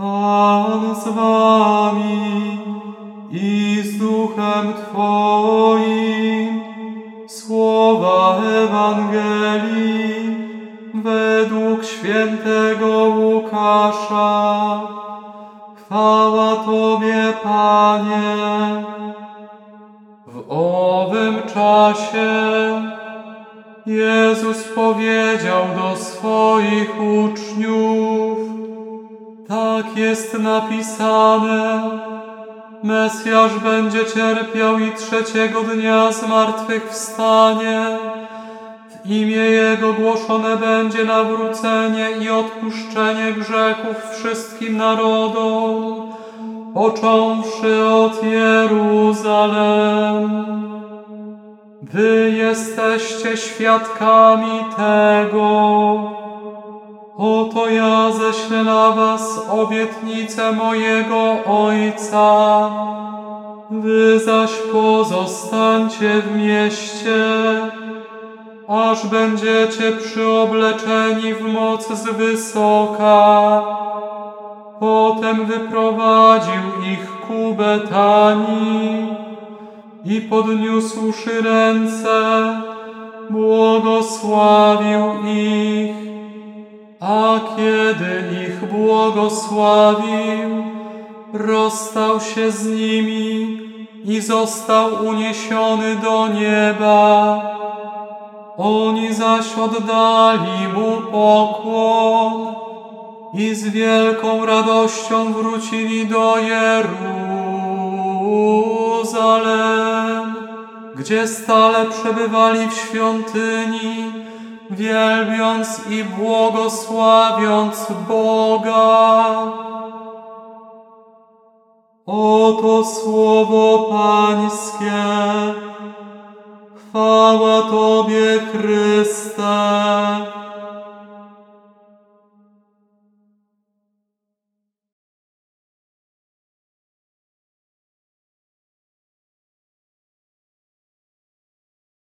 Pan z wami i z duchem Twoim. Słowa Ewangelii według świętego Łukasza. Chwała Tobie, Panie. W owym czasie Jezus powiedział do swoich uczniów, tak jest napisane, Mesjasz będzie cierpiał i trzeciego dnia zmartwychwstanie. W imię Jego głoszone będzie nawrócenie i odpuszczenie grzechów wszystkim narodom, począwszy od Jeruzalem. Wy jesteście świadkami tego. Oto ja ześlę na was obietnicę mojego Ojca. Wy zaś pozostańcie w mieście, aż będziecie przyobleczeni w moc z wysoka. Potem wyprowadził ich ku Betanii i podniósłszy ręce, błogosławił ich. A kiedy ich błogosławił, rozstał się z nimi i został uniesiony do nieba. Oni zaś oddali mu pokłon i z wielką radością wrócili do Jeruzalem, gdzie stale przebywali w świątyni, wielbiąc i błogosławiąc Boga. Oto słowo Pańskie. Chwała Tobie, Chryste.